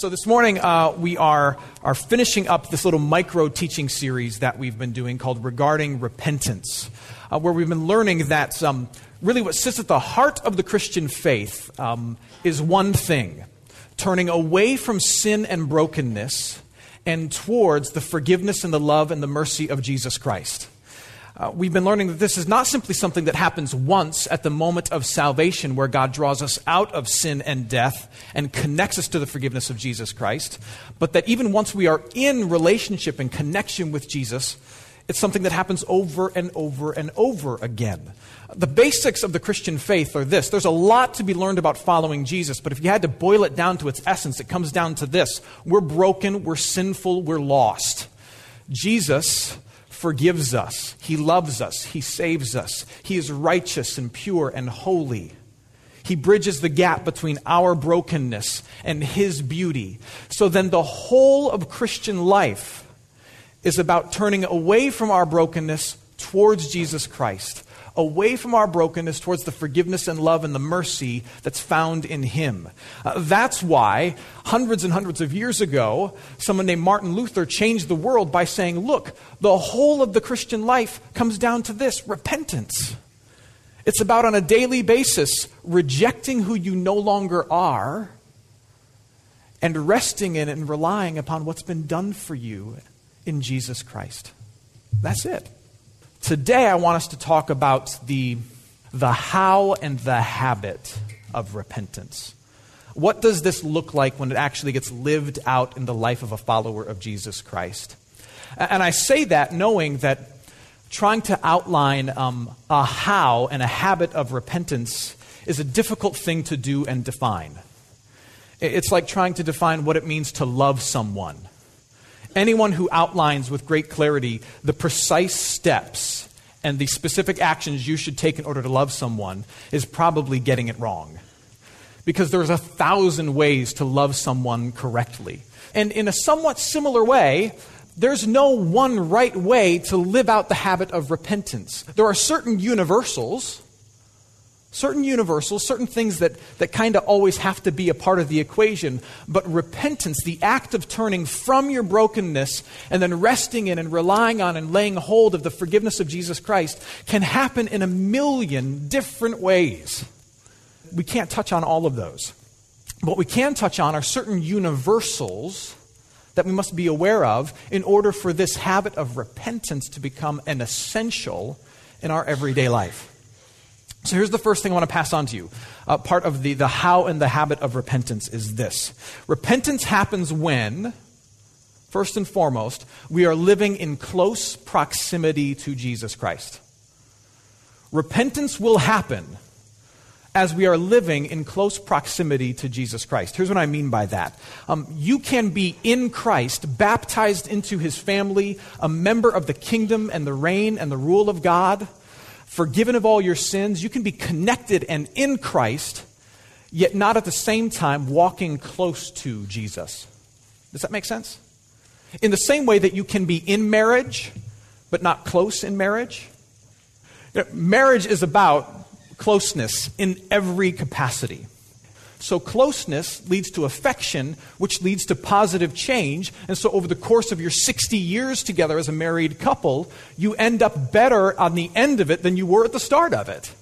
So this morning uh, we are are finishing up this little micro teaching series that we've been doing called Regarding Repentance, uh, where we've been learning that um, really what sits at the heart of the Christian faith um, is one thing: turning away from sin and brokenness and towards the forgiveness and the love and the mercy of Jesus Christ. Uh, we've been learning that this is not simply something that happens once at the moment of salvation, where God draws us out of sin and death and connects us to the forgiveness of Jesus Christ, but that even once we are in relationship and connection with Jesus, it's something that happens over and over and over again. The basics of the Christian faith are this there's a lot to be learned about following Jesus, but if you had to boil it down to its essence, it comes down to this we're broken, we're sinful, we're lost. Jesus forgives us. He loves us. He saves us. He is righteous and pure and holy. He bridges the gap between our brokenness and His beauty. So then, the whole of Christian life is about turning away from our brokenness towards Jesus Christ away from our brokenness towards the forgiveness and love and the mercy that's found in Him. Uh, that's why, hundreds and hundreds of years ago, someone named Martin Luther changed the world by saying, Look, the whole of the Christian life comes down to this repentance. It's about on a daily basis rejecting who you no longer are and resting in and relying upon what's been done for you in Jesus Christ. That's it. Today, I want us to talk about the, the how and the habit of repentance. What does this look like when it actually gets lived out in the life of a follower of Jesus Christ? And I say that knowing that trying to outline um, a how and a habit of repentance is a difficult thing to do and define. It's like trying to define what it means to love someone Anyone who outlines with great clarity the precise steps and the specific actions you should take in order to love someone is probably getting it wrong. Because there's a thousand ways to love someone correctly. And in a somewhat similar way, there's no one right way to live out the habit of repentance. There are certain universals Certain universals, certain things that, that kind of always have to be a part of the equation. But repentance, the act of turning from your brokenness and then resting in and relying on and laying hold of the forgiveness of Jesus Christ, can happen in a million different ways. We can't touch on all of those. What we can touch on are certain universals that we must be aware of in order for this habit of repentance to become an essential in our everyday life. So here's the first thing I want to pass on to you. Uh, part of the, the how and the habit of repentance is this repentance happens when, first and foremost, we are living in close proximity to Jesus Christ. Repentance will happen as we are living in close proximity to Jesus Christ. Here's what I mean by that. Um, you can be in Christ, baptized into his family, a member of the kingdom and the reign and the rule of God forgiven of all your sins. You can be connected and in Christ, yet not at the same time walking close to Jesus. Does that make sense? In the same way that you can be in marriage, but not close in marriage. You know, marriage is about closeness in every capacity. So closeness leads to affection, which leads to positive change. And so over the course of your 60 years together as a married couple, you end up better on the end of it than you were at the start of it.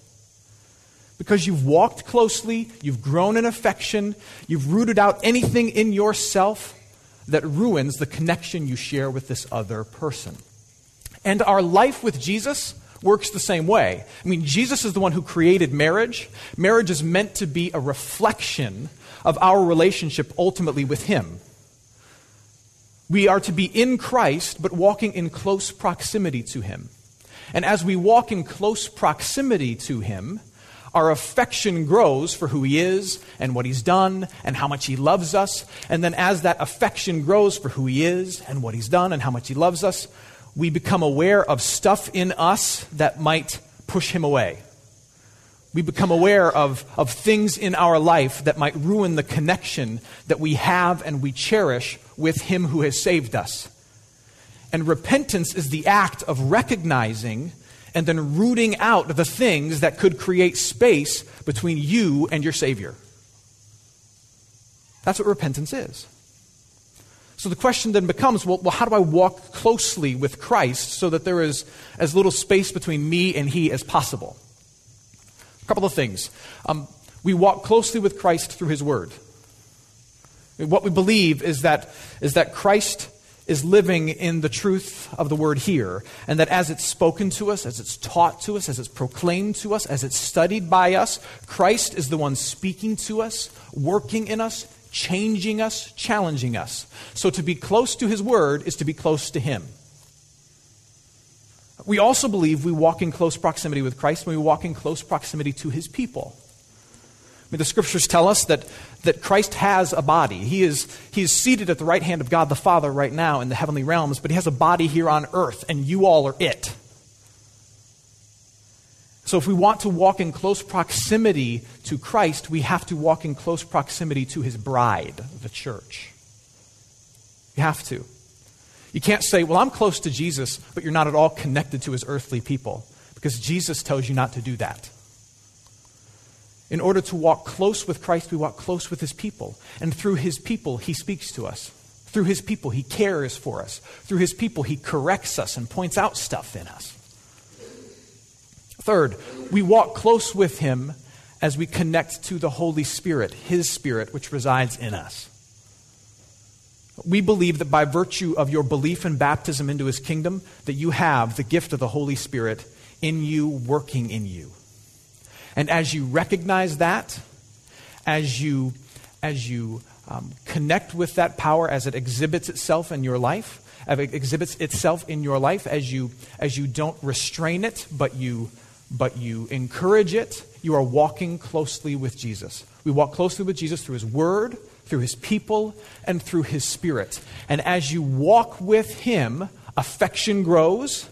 Because you've walked closely, you've grown in affection, you've rooted out anything in yourself that ruins the connection you share with this other person. And our life with Jesus works the same way. I mean, Jesus is the one who created marriage. Marriage is meant to be a reflection of our relationship ultimately with Him. We are to be in Christ, but walking in close proximity to Him. And as we walk in close proximity to Him, our affection grows for who He is and what He's done and how much He loves us. And then, as that affection grows for who He is and what He's done and how much He loves us, we become aware of stuff in us that might push him away. We become aware of, of things in our life that might ruin the connection that we have and we cherish with him who has saved us. And repentance is the act of recognizing and then rooting out the things that could create space between you and your Savior. That's what repentance is. So the question then becomes well, well, how do I walk closely with Christ so that there is as little space between me and He as possible? A couple of things. Um, we walk closely with Christ through His Word. What we believe is that, is that Christ is living in the truth of the Word here, and that as it's spoken to us, as it's taught to us, as it's proclaimed to us, as it's studied by us, Christ is the one speaking to us, working in us, changing us, challenging us. So to be close to His Word is to be close to Him. We also believe we walk in close proximity with Christ when we walk in close proximity to His people. I mean, the scriptures tell us that, that Christ has a body. He is, he is seated at the right hand of God the Father right now in the heavenly realms, but he has a body here on earth, and you all are it. So, if we want to walk in close proximity to Christ, we have to walk in close proximity to his bride, the church. You have to. You can't say, Well, I'm close to Jesus, but you're not at all connected to his earthly people, because Jesus tells you not to do that. In order to walk close with Christ, we walk close with his people. And through his people, he speaks to us. Through his people, he cares for us. Through his people, he corrects us and points out stuff in us. Third, we walk close with him as we connect to the Holy Spirit, his Spirit, which resides in us. We believe that by virtue of your belief and baptism into his kingdom, that you have the gift of the Holy Spirit in you, working in you. And as you recognize that, as you, as you um, connect with that power as it exhibits itself in your life, as it exhibits itself in your life, as you, as you don't restrain it, but you but you encourage it, you are walking closely with Jesus. We walk closely with Jesus through his word, through his people, and through his spirit. And as you walk with him, affection grows,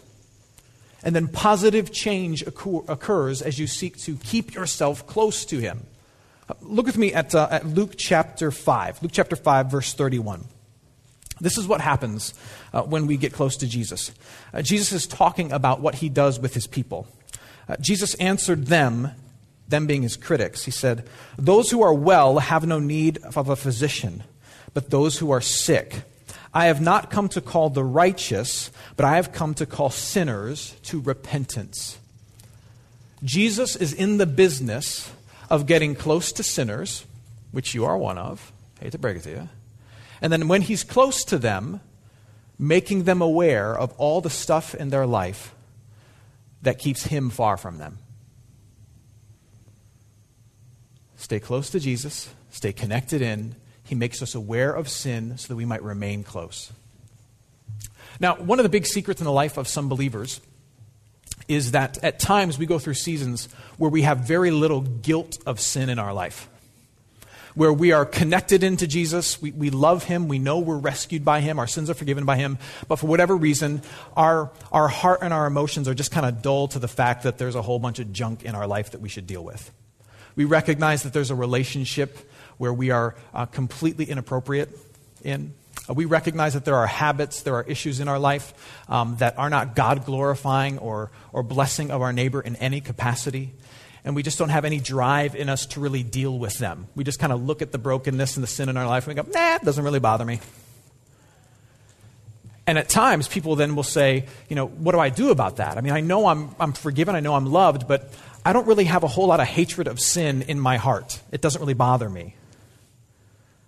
and then positive change occurs as you seek to keep yourself close to him. Look with me at, uh, at Luke chapter 5. Luke chapter 5, verse 31. This is what happens uh, when we get close to Jesus. Uh, Jesus is talking about what he does with his people. Uh, Jesus answered them, them being his critics. He said, Those who are well have no need of a physician, but those who are sick. I have not come to call the righteous, but I have come to call sinners to repentance. Jesus is in the business of getting close to sinners, which you are one of. hate to break it to you. And then when he's close to them, making them aware of all the stuff in their life that keeps him far from them. Stay close to Jesus, stay connected in. He makes us aware of sin so that we might remain close. Now, one of the big secrets in the life of some believers is that at times we go through seasons where we have very little guilt of sin in our life where we are connected into Jesus. We, we love him. We know we're rescued by him. Our sins are forgiven by him. But for whatever reason, our, our heart and our emotions are just kind of dull to the fact that there's a whole bunch of junk in our life that we should deal with. We recognize that there's a relationship where we are uh, completely inappropriate in. Uh, we recognize that there are habits, there are issues in our life um, that are not God glorifying or, or blessing of our neighbor in any capacity. And we just don't have any drive in us to really deal with them. We just kind of look at the brokenness and the sin in our life and we go, nah, it doesn't really bother me. And at times, people then will say, you know, what do I do about that? I mean, I know I'm, I'm forgiven, I know I'm loved, but I don't really have a whole lot of hatred of sin in my heart. It doesn't really bother me.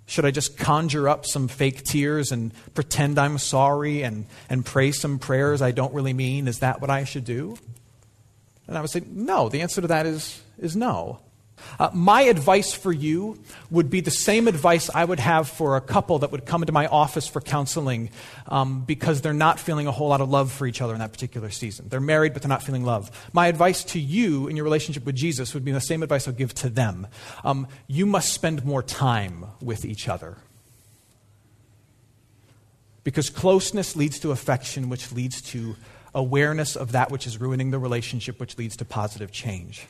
Should I just conjure up some fake tears and pretend I'm sorry and, and pray some prayers I don't really mean? Is that what I should do? And I would say, no. The answer to that is, is no. Uh, my advice for you would be the same advice I would have for a couple that would come into my office for counseling um, because they're not feeling a whole lot of love for each other in that particular season. They're married, but they're not feeling love. My advice to you in your relationship with Jesus would be the same advice I'll give to them. Um, you must spend more time with each other. Because closeness leads to affection, which leads to awareness of that which is ruining the relationship, which leads to positive change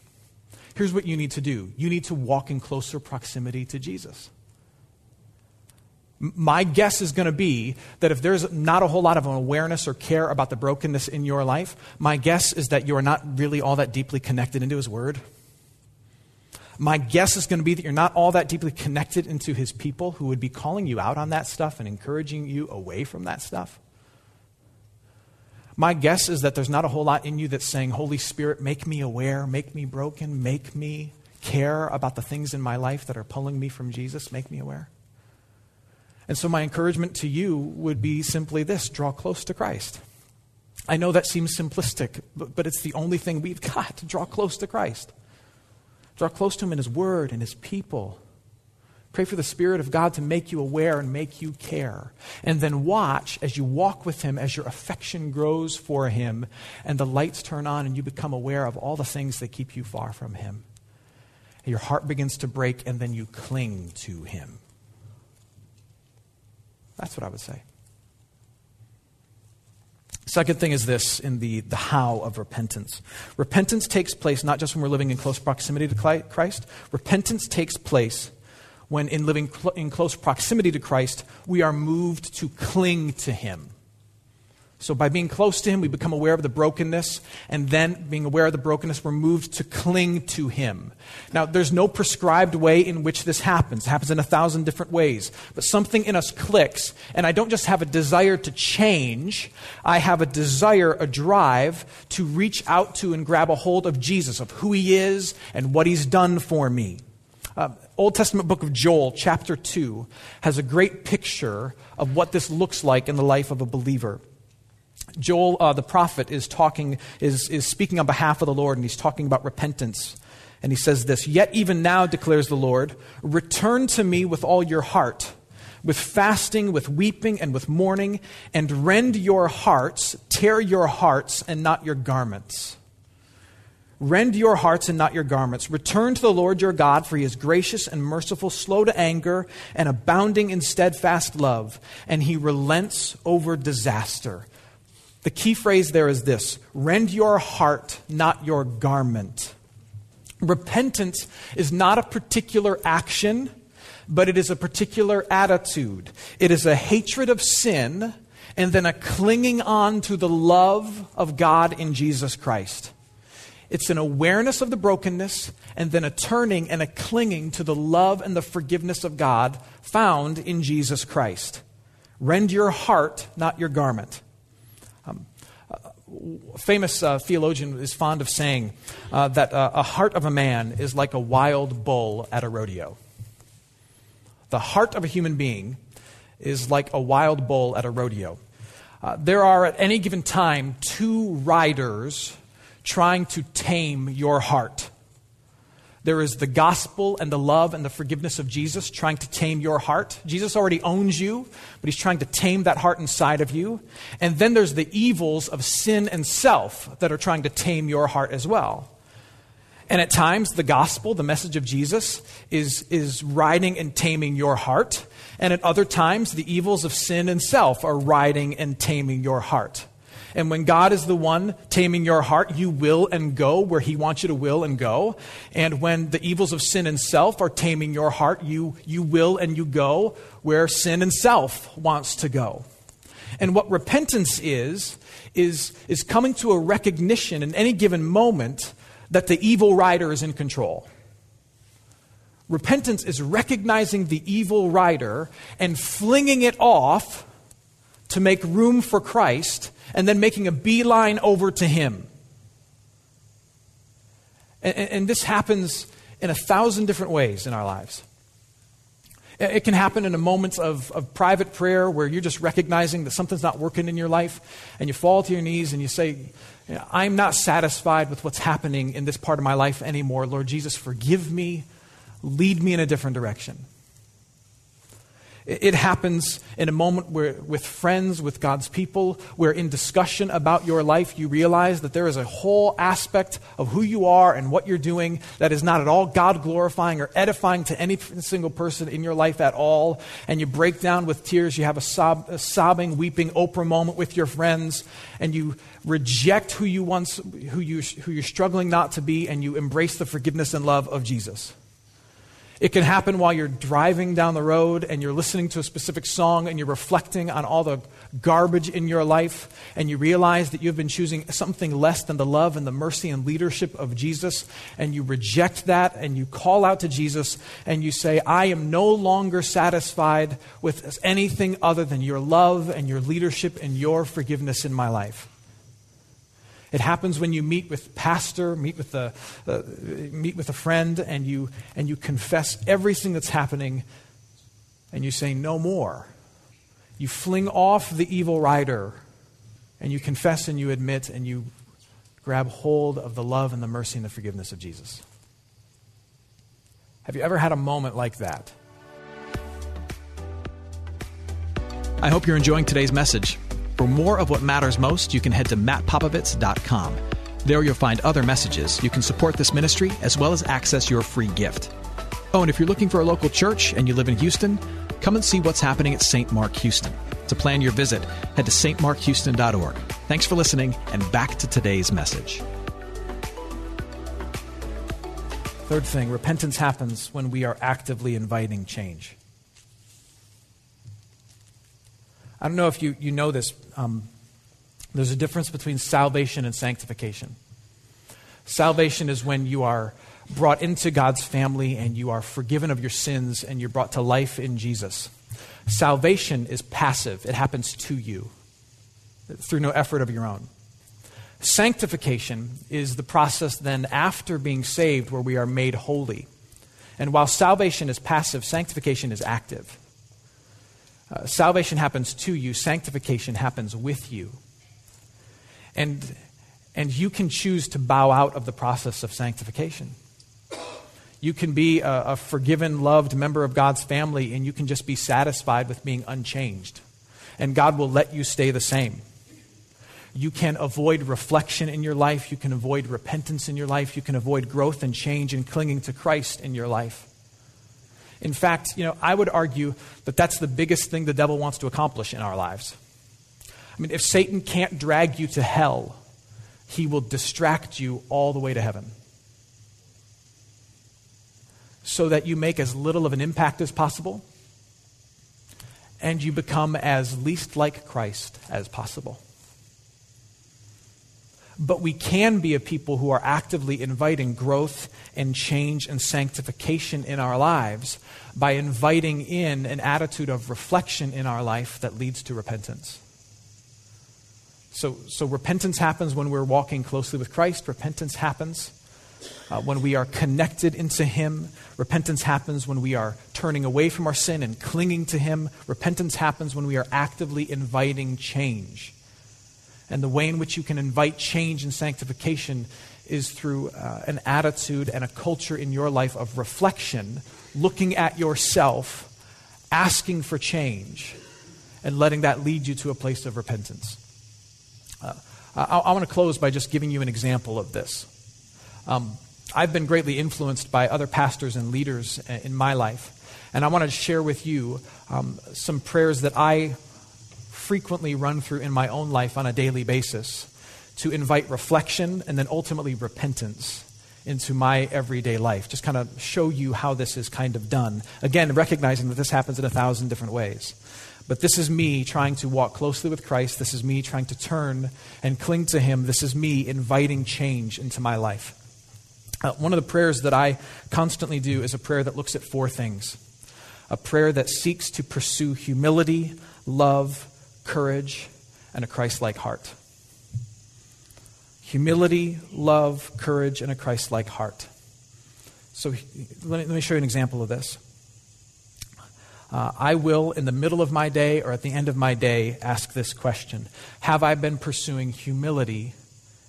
here's what you need to do you need to walk in closer proximity to Jesus. My guess is going to be that if there's not a whole lot of awareness or care about the brokenness in your life, my guess is that you are not really all that deeply connected into His Word. My guess is going to be that you're not all that deeply connected into His people who would be calling you out on that stuff and encouraging you away from that stuff. My guess is that there's not a whole lot in you that's saying, Holy Spirit, make me aware, make me broken, make me care about the things in my life that are pulling me from Jesus, make me aware. And so, my encouragement to you would be simply this draw close to Christ. I know that seems simplistic, but, but it's the only thing we've got to draw close to Christ. Draw close to Him in His Word and His people. Pray for the Spirit of God to make you aware and make you care. And then watch as you walk with Him, as your affection grows for Him, and the lights turn on, and you become aware of all the things that keep you far from Him. And your heart begins to break, and then you cling to Him. That's what I would say. Second thing is this in the, the how of repentance. Repentance takes place not just when we're living in close proximity to Christ, repentance takes place when in living cl- in close proximity to Christ, we are moved to cling to Him. So, by being close to Him, we become aware of the brokenness, and then, being aware of the brokenness, we're moved to cling to Him. Now, there's no prescribed way in which this happens. It happens in a thousand different ways. But something in us clicks, and I don't just have a desire to change, I have a desire, a drive to reach out to and grab a hold of Jesus, of who He is and what He's done for me. Uh, Old Testament book of Joel, chapter 2, has a great picture of what this looks like in the life of a believer. Joel, uh, the prophet, is talking, is, is speaking on behalf of the Lord, and he's talking about repentance. And he says this Yet even now, declares the Lord, return to me with all your heart, with fasting, with weeping, and with mourning, and rend your hearts, tear your hearts, and not your garments. Rend your hearts and not your garments. Return to the Lord your God, for he is gracious and merciful, slow to anger, and abounding in steadfast love, and he relents over disaster. The key phrase there is this rend your heart, not your garment. Repentance is not a particular action, but it is a particular attitude. It is a hatred of sin and then a clinging on to the love of God in Jesus Christ. It's an awareness of the brokenness and then a turning and a clinging to the love and the forgiveness of God found in Jesus Christ. Rend your heart, not your garment. Um, a famous uh, theologian is fond of saying uh, that uh, a heart of a man is like a wild bull at a rodeo. The heart of a human being is like a wild bull at a rodeo. Uh, there are at any given time two riders trying to tame your heart. There is the gospel and the love and the forgiveness of Jesus trying to tame your heart. Jesus already owns you, but he's trying to tame that heart inside of you. And then there's the evils of sin and self that are trying to tame your heart as well. And at times, the gospel, the message of Jesus, is, is riding and taming your heart. And at other times, the evils of sin and self are riding and taming your heart. And when God is the one taming your heart, you will and go where He wants you to will and go. And when the evils of sin and self are taming your heart, you, you will and you go where sin and self wants to go. And what repentance is, is, is coming to a recognition in any given moment that the evil rider is in control. Repentance is recognizing the evil rider and flinging it off to make room for Christ and then making a beeline over to Him. And, and, this happens in a thousand different ways in our lives. It can happen in a moment of, of private prayer where you're just recognizing that something's not working in your life, and you fall to your knees and you say, I'm not satisfied with what's happening in this part of my life anymore. Lord Jesus, forgive me, lead me in a different direction. It happens in a moment where, with friends, with God's people, where in discussion about your life, you realize that there is a whole aspect of who you are and what you're doing that is not at all God glorifying or edifying to any single person in your life at all. And you break down with tears. You have a, sob, a sobbing, weeping Oprah moment with your friends, and you reject who you once, who, you, who you're struggling not to be, and you embrace the forgiveness and love of Jesus. It can happen while you're driving down the road and you're listening to a specific song and you're reflecting on all the garbage in your life and you realize that you've been choosing something less than the love and the mercy and leadership of Jesus and you reject that and you call out to Jesus and you say, I am no longer satisfied with anything other than your love and your leadership and your forgiveness in my life. It happens when you meet with pastor, meet with a, uh, meet with a friend, and you, and you confess everything that's happening, and you say, No more. You fling off the evil rider, and you confess and you admit, and you grab hold of the love and the mercy and the forgiveness of Jesus. Have you ever had a moment like that? I hope you're enjoying today's message. For more of what matters most, you can head to mattpopovits.com. There you'll find other messages. You can support this ministry as well as access your free gift. Oh, and if you're looking for a local church and you live in Houston, come and see what's happening at St. Mark Houston. To plan your visit, head to stmarkhouston.org. Thanks for listening, and back to today's message. Third thing repentance happens when we are actively inviting change. I don't know if you, you know this. Um, there's a difference between salvation and sanctification. Salvation is when you are brought into God's family and you are forgiven of your sins and you're brought to life in Jesus. Salvation is passive, it happens to you through no effort of your own. Sanctification is the process then after being saved where we are made holy. And while salvation is passive, sanctification is active. Uh, salvation happens to you, sanctification happens with you. And, and you can choose to bow out of the process of sanctification. You can be a, a forgiven, loved member of God's family, and you can just be satisfied with being unchanged. And God will let you stay the same. You can avoid reflection in your life. You can avoid repentance in your life. You can avoid growth and change and clinging to Christ in your life. In fact, you know, I would argue that that's the biggest thing the devil wants to accomplish in our lives. I mean, if Satan can't drag you to hell, he will distract you all the way to heaven. So that you make as little of an impact as possible and you become as least like Christ as possible. But we can be a people who are actively inviting growth and change and sanctification in our lives by inviting in an attitude of reflection in our life that leads to repentance. So, so repentance happens when we're walking closely with Christ. Repentance happens uh, when we are connected into Him. Repentance happens when we are turning away from our sin and clinging to Him. Repentance happens when we are actively inviting change. And the way in which you can invite change and sanctification is through uh, an attitude and a culture in your life of reflection, looking at yourself, asking for change, and letting that lead you to a place of repentance. Uh, I, I want to close by just giving you an example of this. Um, I've been greatly influenced by other pastors and leaders uh, in my life, and I want to share with you um, some prayers that I frequently run through in my own life on a daily basis to invite reflection and then ultimately repentance into my everyday life. Just kind of show you how this is kind of done. Again, recognizing that this happens in a thousand different ways. But this is me trying to walk closely with Christ. This is me trying to turn and cling to Him. This is me inviting change into my life. Uh, one of the prayers that I constantly do is a prayer that looks at four things a prayer that seeks to pursue humility, love, courage, and a Christ like heart. Humility, love, courage, and a Christ like heart. So let me, let me, show you an example of this. Uh, I will, in the middle of my day or at the end of my day, ask this question Have I been pursuing humility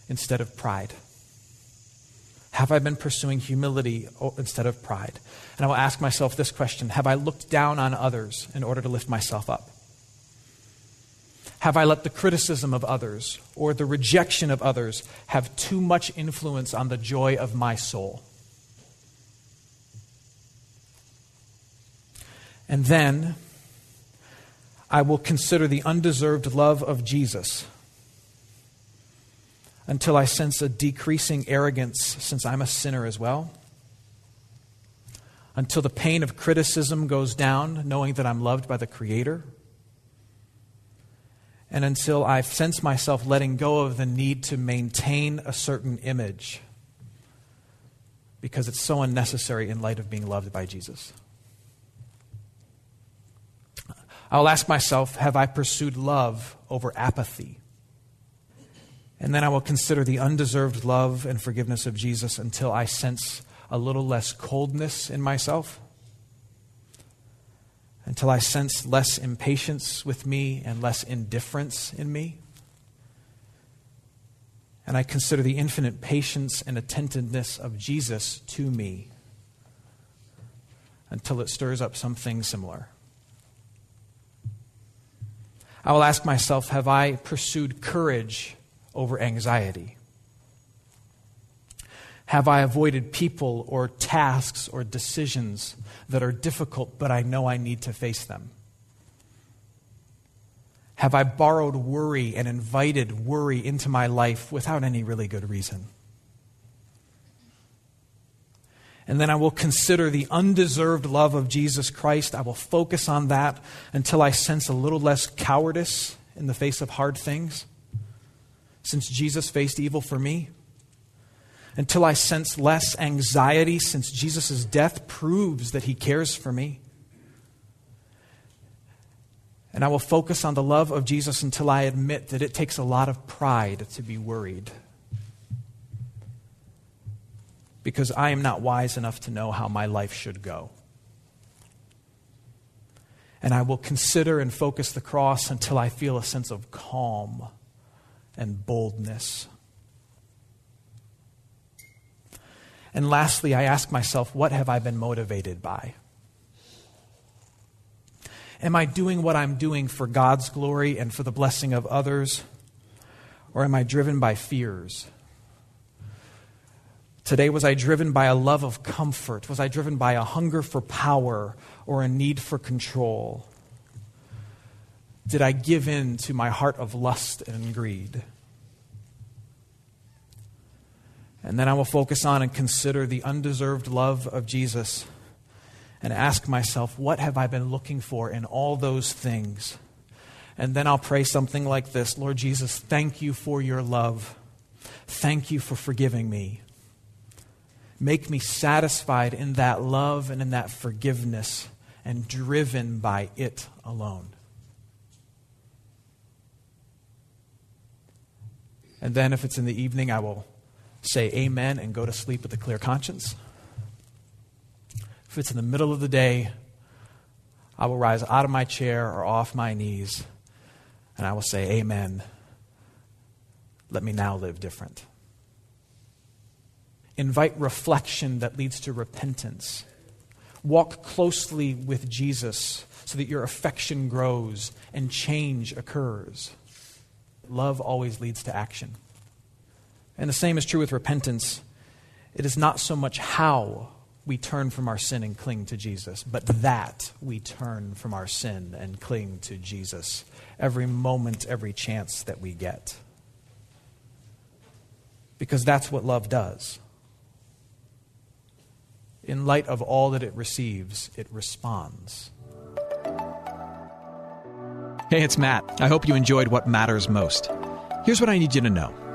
instead of pride? Have I been pursuing humility instead of pride? And I will ask myself this question Have I looked down on others in order to lift myself up? Have I let the criticism of others or the rejection of others have too much influence on the joy of my soul? And then I will consider the undeserved love of Jesus until I sense a decreasing arrogance since I'm a sinner as well. Until the pain of criticism goes down, knowing that I'm loved by the Creator. And until I sense myself letting go of the need to maintain a certain image because it's so unnecessary in light of being loved by Jesus. I'll ask myself Have I pursued love over apathy? And then I will consider the undeserved love and forgiveness of Jesus until I sense a little less coldness in myself, until I sense less impatience with me and less indifference in me. And I consider the infinite patience and attentiveness of Jesus to me until it stirs up something similar. I will ask myself Have I pursued courage over anxiety? Have I avoided people or tasks or decisions that are difficult, but I know I need to face them? Have I borrowed worry and invited worry into my life without any really good reason? And then I will consider the undeserved love of Jesus Christ. I will focus on that until I sense a little less cowardice in the face of hard things, since Jesus faced evil for me. Until I sense less anxiety, since Jesus' death proves that he cares for me. And I will focus on the love of Jesus until I admit that it takes a lot of pride to be worried because I am not wise enough to know how my life should go. And I will consider and focus the cross until I feel a sense of calm and boldness. And lastly, I ask myself, what have I been motivated by? Am I doing what I'm doing for God's glory and for the blessing of others? Or am I driven by fears? Today, was I driven by a love of comfort? Was I driven by a hunger for power or a need for control? Did I give in to my heart of lust and greed? And then I will focus on and consider the undeserved love of Jesus and ask myself, what have I been looking for in all those things? And then I'll pray something like this Lord Jesus, thank you for your love. Thank you for forgiving me. Make me satisfied in that love and in that forgiveness and driven by it alone. And then, if it's in the evening, I will say amen and go to sleep with a clear conscience. If it's in the middle of the day, I will rise out of my chair or off my knees and I will say, Amen. Let me now live different invite reflection that leads to repentance. Walk closely with Jesus so that your affection grows and change occurs. Love always leads to action. And the same is true with repentance. It is not so much how we turn from our sin and cling to Jesus, but that we turn from our sin and cling to Jesus every moment, every chance that we get. Because that's what love does in light of all that it receives, it responds. Hey, it's Matt. I hope you enjoyed what matters most. Here's what I need you to know